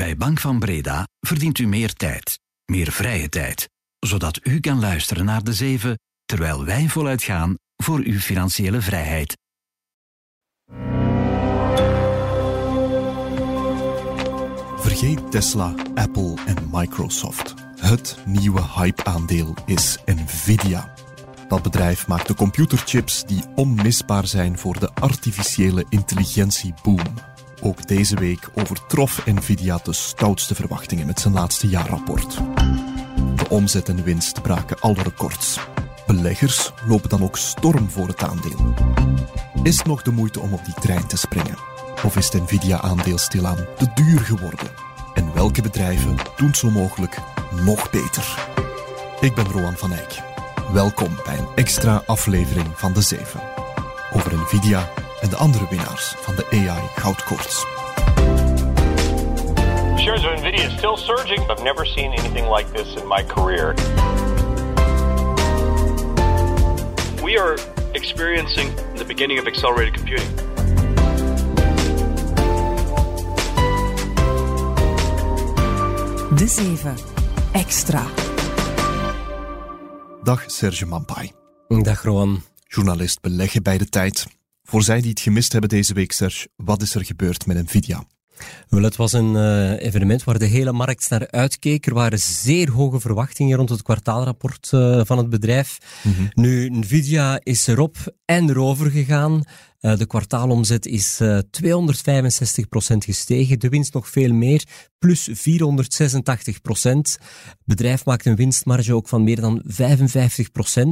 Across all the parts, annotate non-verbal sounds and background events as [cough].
Bij Bank van Breda verdient u meer tijd, meer vrije tijd, zodat u kan luisteren naar de zeven terwijl wij voluit gaan voor uw financiële vrijheid. Vergeet Tesla, Apple en Microsoft. Het nieuwe hype-aandeel is Nvidia. Dat bedrijf maakt de computerchips die onmisbaar zijn voor de artificiële intelligentieboom. Ook deze week overtrof Nvidia de stoutste verwachtingen met zijn laatste jaarrapport. De omzet en winst braken alle records. Beleggers lopen dan ook storm voor het aandeel. Is het nog de moeite om op die trein te springen? Of is het Nvidia-aandeel stilaan te duur geworden? En welke bedrijven doen zo mogelijk nog beter? Ik ben Roan van Eyck. Welkom bij een extra aflevering van De Zeven. Over Nvidia en de andere winnaars van de AI Goudkoorts. Shares of Nvidia is still surging. I've never seen anything like this in my career. We are experiencing the beginning of accelerated computing. De 7. Extra. Dag Serge Mampai. Dag Roan. Journalist beleggen bij de tijd. Voor zij die het gemist hebben deze week, Serge, wat is er gebeurd met Nvidia? Wel, het was een uh, evenement waar de hele markt naar uitkeek. Er waren zeer hoge verwachtingen rond het kwartaalrapport uh, van het bedrijf. Mm -hmm. Nu, Nvidia is erop en erover gegaan. Uh, de kwartaalomzet is 265% gestegen, de winst nog veel meer, plus 486%. Het bedrijf maakt een winstmarge ook van meer dan 55%.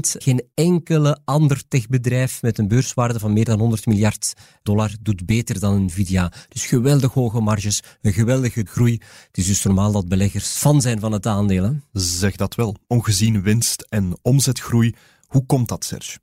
Geen enkele ander techbedrijf met een beurswaarde van meer dan 100 miljard dollar doet beter dan Nvidia. Dus geweldig hoge marges, een geweldige groei. Het is dus normaal dat beleggers fan zijn van het aandeel. Hè? Zeg dat wel. Ongezien winst en omzetgroei. Hoe komt dat, Serge?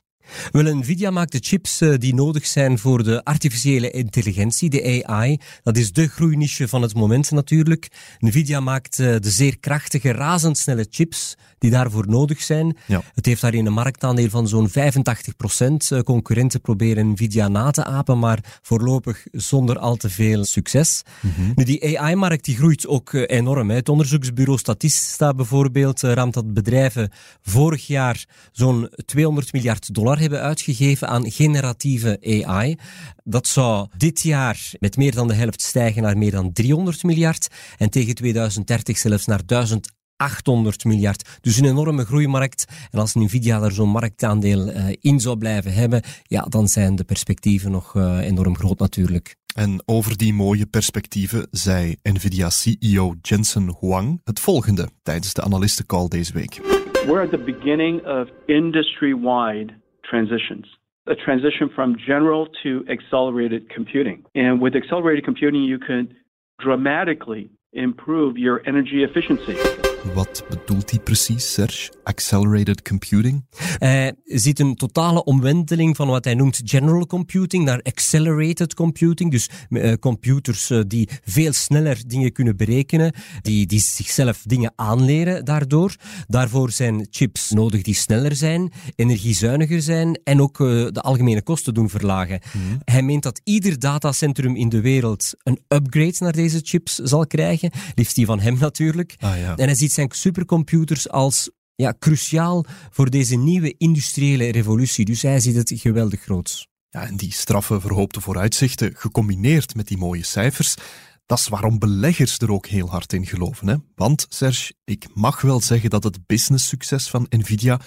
Wel, Nvidia maakt de chips uh, die nodig zijn voor de artificiële intelligentie, de AI. Dat is de groeiniche van het moment natuurlijk. Nvidia maakt uh, de zeer krachtige, razendsnelle chips die daarvoor nodig zijn. Ja. Het heeft daarin een marktaandeel van zo'n 85 procent. Uh, concurrenten proberen Nvidia na te apen, maar voorlopig zonder al te veel succes. Mhm. Mm -hmm. Nu, die AI-markt die groeit ook enorm. Hè. Het onderzoeksbureau Statista bijvoorbeeld raamt dat bedrijven vorig jaar zo'n 200 miljard dollar hebben uitgegeven aan generatieve AI. Dat zou dit jaar met meer dan de helft stijgen naar meer dan 300 miljard en tegen 2030 zelfs naar 1800 miljard. Dus een enorme groeimarkt. En als Nvidia daar zo'n marktaandeel uh, in zou blijven hebben, ja, dan zijn de perspectieven nog uh, enorm groot natuurlijk. En over die mooie perspectieven zei Nvidia-CEO Jensen Huang het volgende tijdens de analistencall deze week. We're at the beginning of industry-wide transitions. A transition from general to accelerated computing. And with accelerated computing, you can dramatically improve your energy efficiency. Wat bedoelt hij precies, Serge? Accelerated computing? Hij ziet een totale omwenteling van wat hij noemt general computing naar accelerated computing. Dus uh, computers uh, die veel sneller dingen kunnen berekenen, die, die zichzelf dingen aanleren daardoor. Daarvoor zijn chips nodig die sneller zijn, energiezuiniger zijn en ook uh, de algemene kosten doen verlagen. Mm. Hij meent dat ieder datacentrum in de wereld een upgrade naar deze chips zal krijgen. Liefst die van hem natuurlijk. Ah, ja. En hij ziet zijn supercomputers als ja, cruciaal voor deze nieuwe industriële revolutie. Dus hij ziet het geweldig groot. Ja, en die straffe verhoopte vooruitzichten, gecombineerd met die mooie cijfers, dat is waarom beleggers er ook heel hard in geloven. Hè? Want, Serge, ik mag wel zeggen dat het businesssucces van Nvidia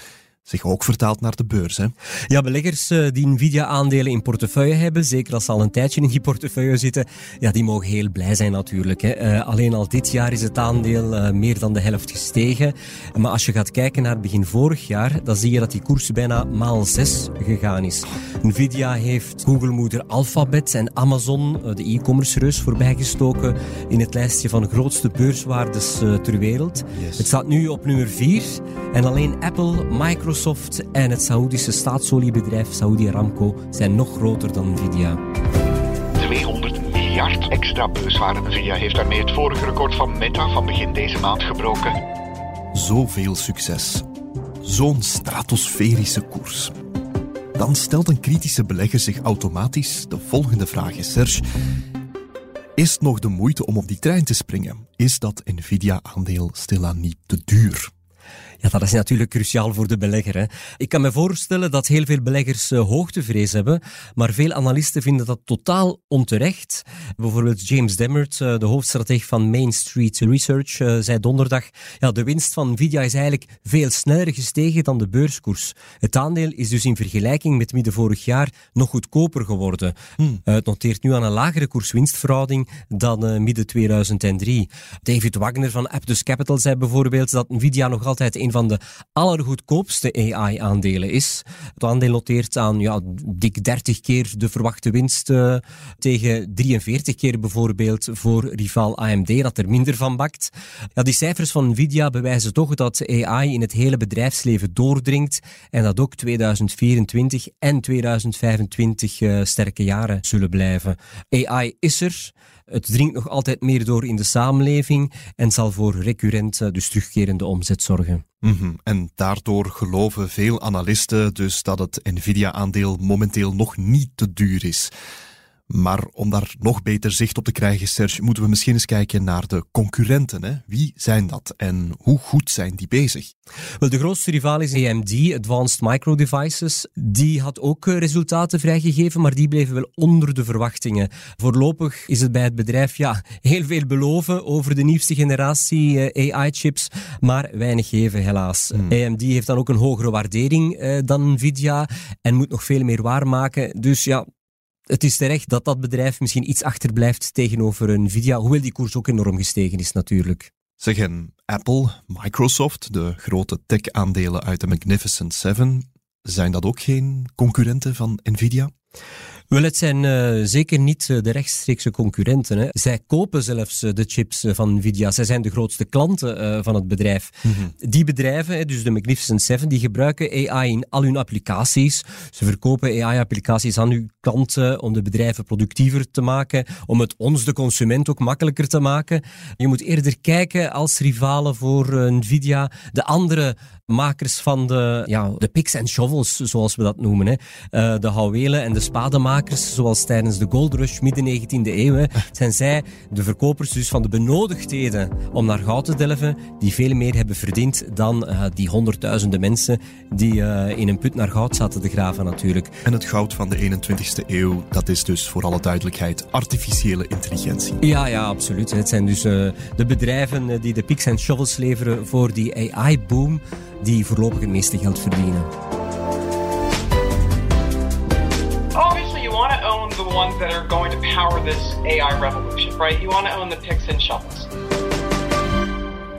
zich ook vertaalt naar de beurs. Hè? Ja, beleggers uh, die Nvidia-aandelen in portefeuille hebben, zeker als ze al een tijdje in die portefeuille zitten, ja, die mogen heel blij zijn natuurlijk. Hè. Uh, alleen al dit jaar is het aandeel uh, meer dan de helft gestegen. Maar als je gaat kijken naar begin vorig jaar, dan zie je dat die koers bijna maal 6 gegaan is. Nvidia heeft Google-moeder Alphabet en Amazon, de e-commerce reus, voorbijgestoken in het lijstje van grootste beurswaardes ter wereld. Yes. Het staat nu op nummer 4 en alleen Apple, Microsoft, Microsoft en het Saoedische staatsoliebedrijf Saudi Aramco zijn nog groter dan Nvidia. 200 miljard extra beurswaarde. Nvidia heeft daarmee het vorige record van Meta van begin deze maand gebroken. Zoveel succes. Zo'n stratosferische koers. Dan stelt een kritische belegger zich automatisch de volgende vraag, Serge. Is het nog de moeite om op die trein te springen? Is dat Nvidia-aandeel stilaan niet te duur? Ja, dat is natuurlijk cruciaal voor de belegger. Hè. Ik kan me voorstellen dat heel veel beleggers uh, hoogtevrees hebben, maar veel analisten vinden dat totaal onterecht. Bijvoorbeeld James Demmert, uh, de hoofdstratege van Main Street Research, uh, zei donderdag, ja, de winst van Nvidia is eigenlijk veel sneller gestegen dan de beurskoers. Het aandeel is dus in vergelijking met midden vorig jaar nog goedkoper geworden. Hmm. het noteert nu aan een lagere koerswinstverhouding dan midden 2003. David Wagner van Aptus Capital zei bijvoorbeeld dat Nvidia nog altijd van de allergoedkoopste AI-aandelen is. Het aandeel noteert aan ja, dik 30 keer de verwachte winst uh, tegen 43 keer bijvoorbeeld voor rivaal AMD, dat er minder van bakt. Ja, die cijfers van Nvidia bewijzen toch dat AI in het hele bedrijfsleven doordringt en dat ook 2024 en 2025 uh, sterke jaren zullen blijven. AI is er. Het dringt nog altijd meer door in de samenleving en zal voor recurrente, dus terugkerende omzet zorgen. -hmm. En daardoor geloven veel analisten dus dat het Nvidia-aandeel momenteel nog niet te duur is. Maar om daar nog beter zicht op te krijgen, Serge, moeten we misschien eens kijken naar de concurrenten. Hè? Wie zijn dat en hoe goed zijn die bezig? Wel, de grootste rivaal is AMD, Advanced Micro Devices. Die had ook eh, resultaten vrijgegeven, maar die bleven wel onder de verwachtingen. Voorlopig is het bij het bedrijf ja, heel veel beloven over de nieuwste generatie eh, AI-chips, maar weinig geven helaas. Hmm. AMD heeft dan ook een hogere waardering eh, dan Nvidia en moet nog veel meer waarmaken. Dus ja, het is terecht dat dat bedrijf misschien iets achterblijft tegenover Nvidia, hoewel die koers ook enorm gestegen is natuurlijk. Zeggen Apple, Microsoft, de grote tech-aandelen uit de Magnificent Seven, zijn dat ook geen concurrenten van Nvidia? Wel, het zijn uh, zeker niet uh, de rechtstreekse concurrenten. Hè. Zij kopen zelfs uh, de chips van Nvidia. Zij zijn de grootste klanten van het bedrijf. Mm -hmm. Die bedrijven, dus de Magnificent Seven, die gebruiken AI in al hun applicaties. Ze verkopen AI-applicaties aan hun klanten om de bedrijven productiever te maken, om het ons, de consument, ook makkelijker te maken. Je moet eerder kijken als rivalen voor Nvidia de andere makers van de, ja, de picks en shovels, zoals we dat noemen. Hè. Uh, de houwelen en de spademakers, zoals tijdens de Gold Rush midden 19e eeuw, hè, [laughs] zijn zij de verkopers dus van de benodigdheden om naar goud te delven, die veel meer hebben verdiend dan uh, die honderdduizenden mensen die uh, in een put naar goud zaten te graven natuurlijk. En het goud van de 21e eeuw, dat is dus voor alle duidelijkheid artificiële intelligentie. Ja, ja, absoluut. Het zijn dus de bedrijven die de picks en shovels leveren voor die AI-boom die voorlopig het meeste geld verdienen. Obviously, you want to own the ones that are going to power this AI revolution, right? You want to own the picks and shovels.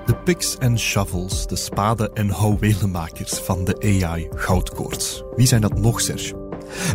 De picks en shovels, de spaden- en houwelenmakers van de AI-goudkoorts. Wie zijn dat nog, Serge?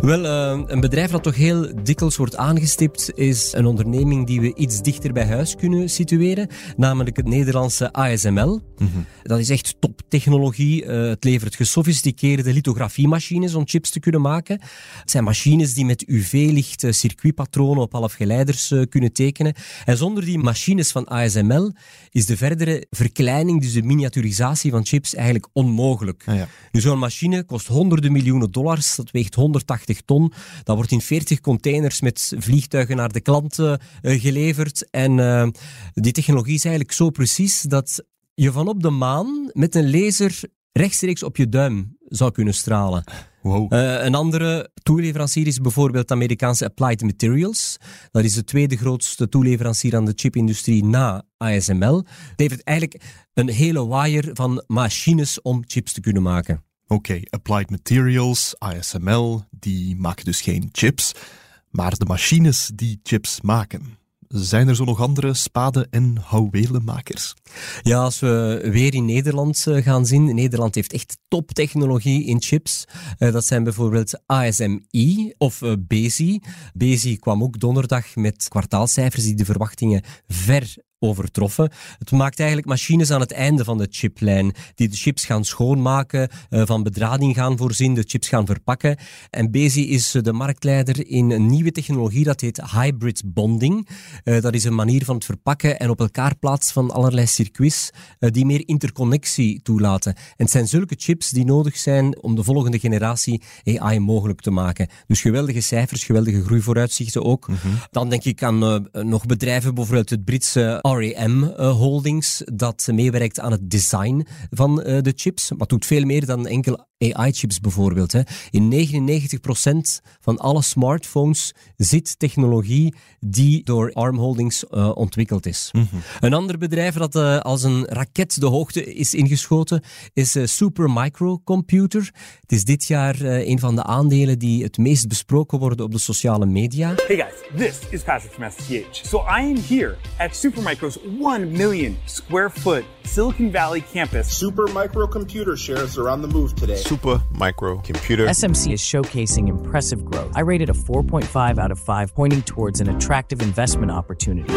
Wel, uh, een bedrijf dat toch heel dikwijls wordt aangestipt, is een onderneming die we iets dichter bij huis kunnen situeren, namelijk het Nederlandse ASML. -hmm. Dat is echt toptechnologie. Uh, het levert gesofisticeerde lithografiemachines om chips te kunnen maken. Het zijn machines die met UV-licht circuitpatronen op halfgeleiders uh, kunnen tekenen. En zonder die machines van ASML is de verdere verkleining, dus de miniaturisatie van chips, eigenlijk onmogelijk. Ah, ja. Nu, zo'n machine kost honderden miljoenen dollars, dat weegt 180 ton. Dat wordt in 40 containers met vliegtuigen naar de klanten uh, geleverd. En uh, die technologie is eigenlijk zo precies dat je van op de maan met een laser rechtstreeks op je duim zou kunnen stralen. Wow. Uh, een andere toeleverancier is bijvoorbeeld de Amerikaanse Applied Materials. Dat is de tweede grootste toeleverancier aan de chipindustrie na ASML. Het levert eigenlijk een hele wire van machines om chips te kunnen maken. Oké, Applied Materials, ASML, die maken dus geen chips, maar de machines die chips maken. Zijn er zo nog andere spade- en houwelenmakers? Ja, als we weer in Nederland eh, gaan zien. Nederland heeft echt toptechnologie in chips. Uh, dat zijn bijvoorbeeld ASMI of uh, Bezi. Bezi kwam ook donderdag met kwartaalcijfers die de verwachtingen ver overtroffen. Het maakt eigenlijk machines aan het einde van de chiplijn, die de chips gaan schoonmaken, uh, van bedrading gaan voorzien, de chips gaan verpakken. En Bezi is de marktleider in een nieuwe technologie, dat heet hybrid bonding. Uh, dat is een manier van het verpakken en op elkaar plaatsen van allerlei circuits die meer interconnectie toelaten. En het zijn zulke chips die nodig zijn om de volgende generatie AI mogelijk te maken. Dus geweldige cijfers, geweldige groeivooruitzichten ook. Mm -hmm. Dan denk ik aan nog bedrijven, bijvoorbeeld het Britse REM uh, Holdings, dat meewerkt aan het design van uh, de chips. Maar doet veel meer dan enkel AI-chips bijvoorbeeld. Hè. In 99% van alle smartphones zit technologie die door ARM Holdings uh, ontwikkeld is. Mm -hmm. Een ander bedrijf dat uh, als een raket de hoogte is ingeschoten is uh, Supermicro Computer. Het is dit jaar een van de aandelen die het meest besproken worden op de sociale media. Hey guys, this is Patrick from STH. So I am here at Supermicro's 1 million square foot Silicon Valley campus. Supermicro Computer shares are on the move today. Super Micro Computer. SMC is showcasing impressive growth. I rated a 4.5 out of 5, pointing towards an attractive investment opportunity.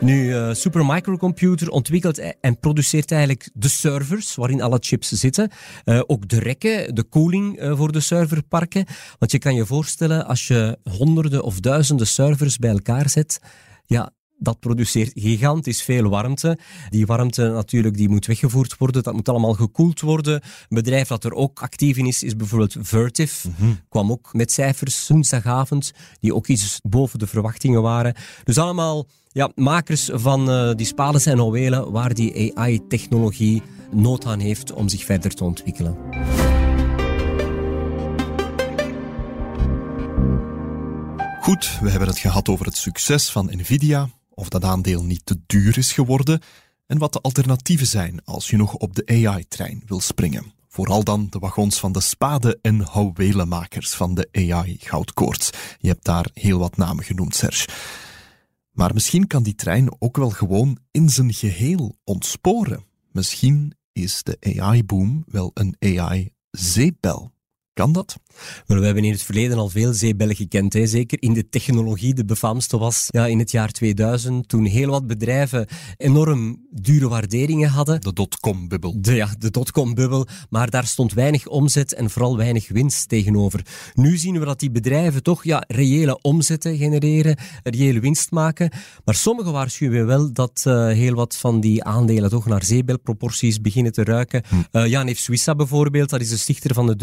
Nu, uh, Super Microcomputer ontwikkelt en produceert eigenlijk de servers waarin alle chips zitten. Uh, ook de rekken, de koeling uh, voor de serverparken. Want je kan je voorstellen, als je honderden of duizenden servers bij elkaar zet, ja, dat produceert gigantisch veel warmte. Die warmte natuurlijk die moet weggevoerd worden. Dat moet allemaal gekoeld worden. Een bedrijf dat er ook actief in is, is bijvoorbeeld Vertiv. Mm -hmm. Kwam ook met cijfers woensdagavond, die ook iets boven de verwachtingen waren. Dus allemaal ja, makers van uh, die spades en houwelen waar die AI-technologie nood aan heeft om zich verder te ontwikkelen. Goed, we hebben het gehad over het succes van Nvidia, of dat aandeel niet te duur is geworden en wat de alternatieven zijn als je nog op de AI-trein wil springen. Vooral dan de wagons van de spade- en houwelenmakers van de AI-goudkoorts. Je hebt daar heel wat namen genoemd, Serge. Maar misschien kan die trein ook wel gewoon in zijn geheel ontsporen. Misschien is de AI-boom wel een AI-zeepbel. Kan dat? Wel, we hebben in het verleden al veel zeebellen gekend. Hè. Zeker in de technologie. De befaamste was ja, in het jaar 2000, toen heel wat bedrijven enorm dure waarderingen hadden. De dotcom-bubbel. Ja, de dotcom-bubbel. Maar daar stond weinig omzet en vooral weinig winst tegenover. Nu zien we dat die bedrijven toch ja, reële omzetten genereren, reële winst maken. Maar sommigen waarschuwen wel dat uh, heel wat van die aandelen toch naar zeebelproporties beginnen te ruiken. Hm. Uh, Jan heeft Suissa bijvoorbeeld, dat is de stichter van de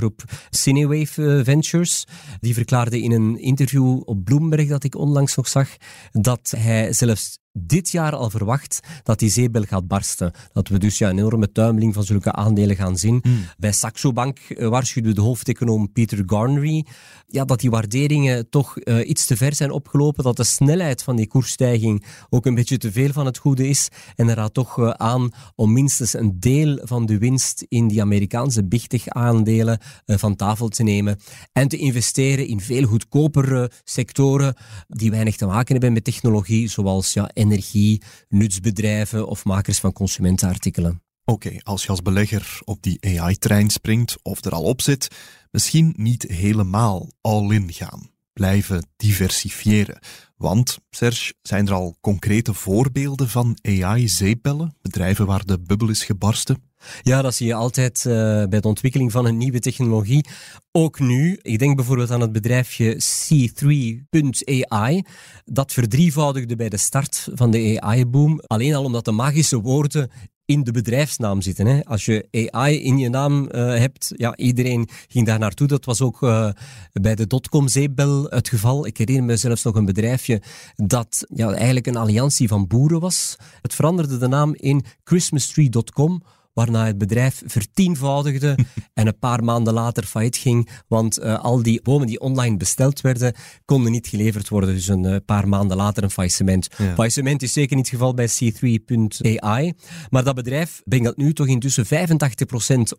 durfkapitaalgroep Cinewave Ventures. Die verklaarde in een interview op Bloomberg dat ik onlangs nog zag, dat hij zelfs dit jaar al verwacht dat die zeebel gaat barsten. Dat we dus ja, een enorme tuimeling van zulke aandelen gaan zien. Mm. Bij Saxo Bank waarschuwde de hoofdeconoom Peter Garnery ja, dat die waarderingen toch uh, iets te ver zijn opgelopen, dat de snelheid van die koersstijging ook een beetje te veel van het goede is. En er raadt toch uh, aan om minstens een deel van de winst in die Amerikaanse tech aandelen uh, van tafel te nemen en te investeren in veel goedkopere sectoren die weinig te maken hebben met technologie, zoals ja, energie, nutsbedrijven of makers van consumentenartikelen. Oké, als je als belegger op die AI-trein springt of er al op zit, misschien niet helemaal all-in gaan. Blijven diversifiëren. Want, Serge, zijn er al concrete voorbeelden van AI-zeepbellen? Bedrijven waar de bubbel is gebarsten? Ja, dat zie je altijd uh, bij de ontwikkeling van een nieuwe technologie. Ook nu, ik denk bijvoorbeeld aan het bedrijfje C3.ai. Dat verdrievoudigde bij de start van de AI-boom. Alleen al omdat de magische woorden in de bedrijfsnaam zitten. Hè. Als je AI in je naam uh, hebt, ja, iedereen ging daar naartoe. Dat was ook uh, bij de dotcom-zeepbel het geval. Ik herinner me zelfs nog een bedrijfje dat ja, eigenlijk een alliantie van boeren was. Het veranderde de naam in christmastree.com waarna het bedrijf vertienvoudigde [laughs] en een paar maanden later failliet ging, want uh, al die bomen die online besteld werden, konden niet geleverd worden. Dus een uh, paar maanden later een faillissement. Ja. Faillissement is zeker niet het geval bij C3.ai, maar dat bedrijf brengt dat nu toch intussen 85%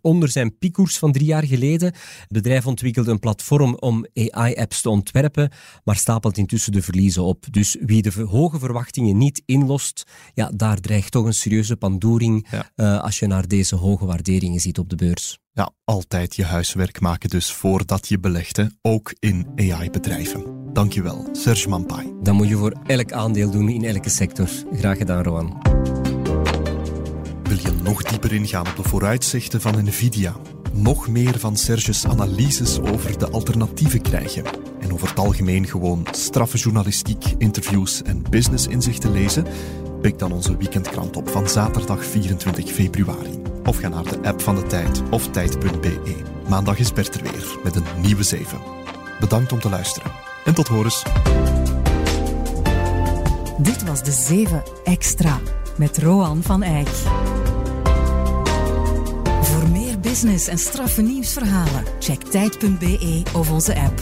onder zijn piekkoers van drie jaar geleden. Het bedrijf ontwikkelde een platform om AI-apps te ontwerpen, maar stapelt intussen de verliezen op. Dus wie de hoge verwachtingen niet inlost, ja, daar dreigt toch een serieuze pandoering ja. uh, als je naar deze hoge waarderingen ziet op de beurs. Ja, altijd je huiswerk maken dus voordat je belegt, hè? ook in AI-bedrijven. Dankjewel, Serge Mampai. Dat moet je voor elk aandeel doen in elke sector. Graag gedaan, Rowan. Wil je nog dieper ingaan op de vooruitzichten van Nvidia? Nog meer van Serge's analyses over de alternatieven krijgen? En over het algemeen gewoon straffe journalistiek, interviews en businessinzichten lezen? Pik dan onze weekendkrant op van zaterdag 24 februari. Of ga naar de app van de Tijd of tijd.be. Maandag is Bert er weer met een nieuwe 7. Bedankt om te luisteren. En tot horens. Dit was de 7 Extra met Roan van Eyck. Voor meer business en straffe nieuwsverhalen, check tijd.be of onze app.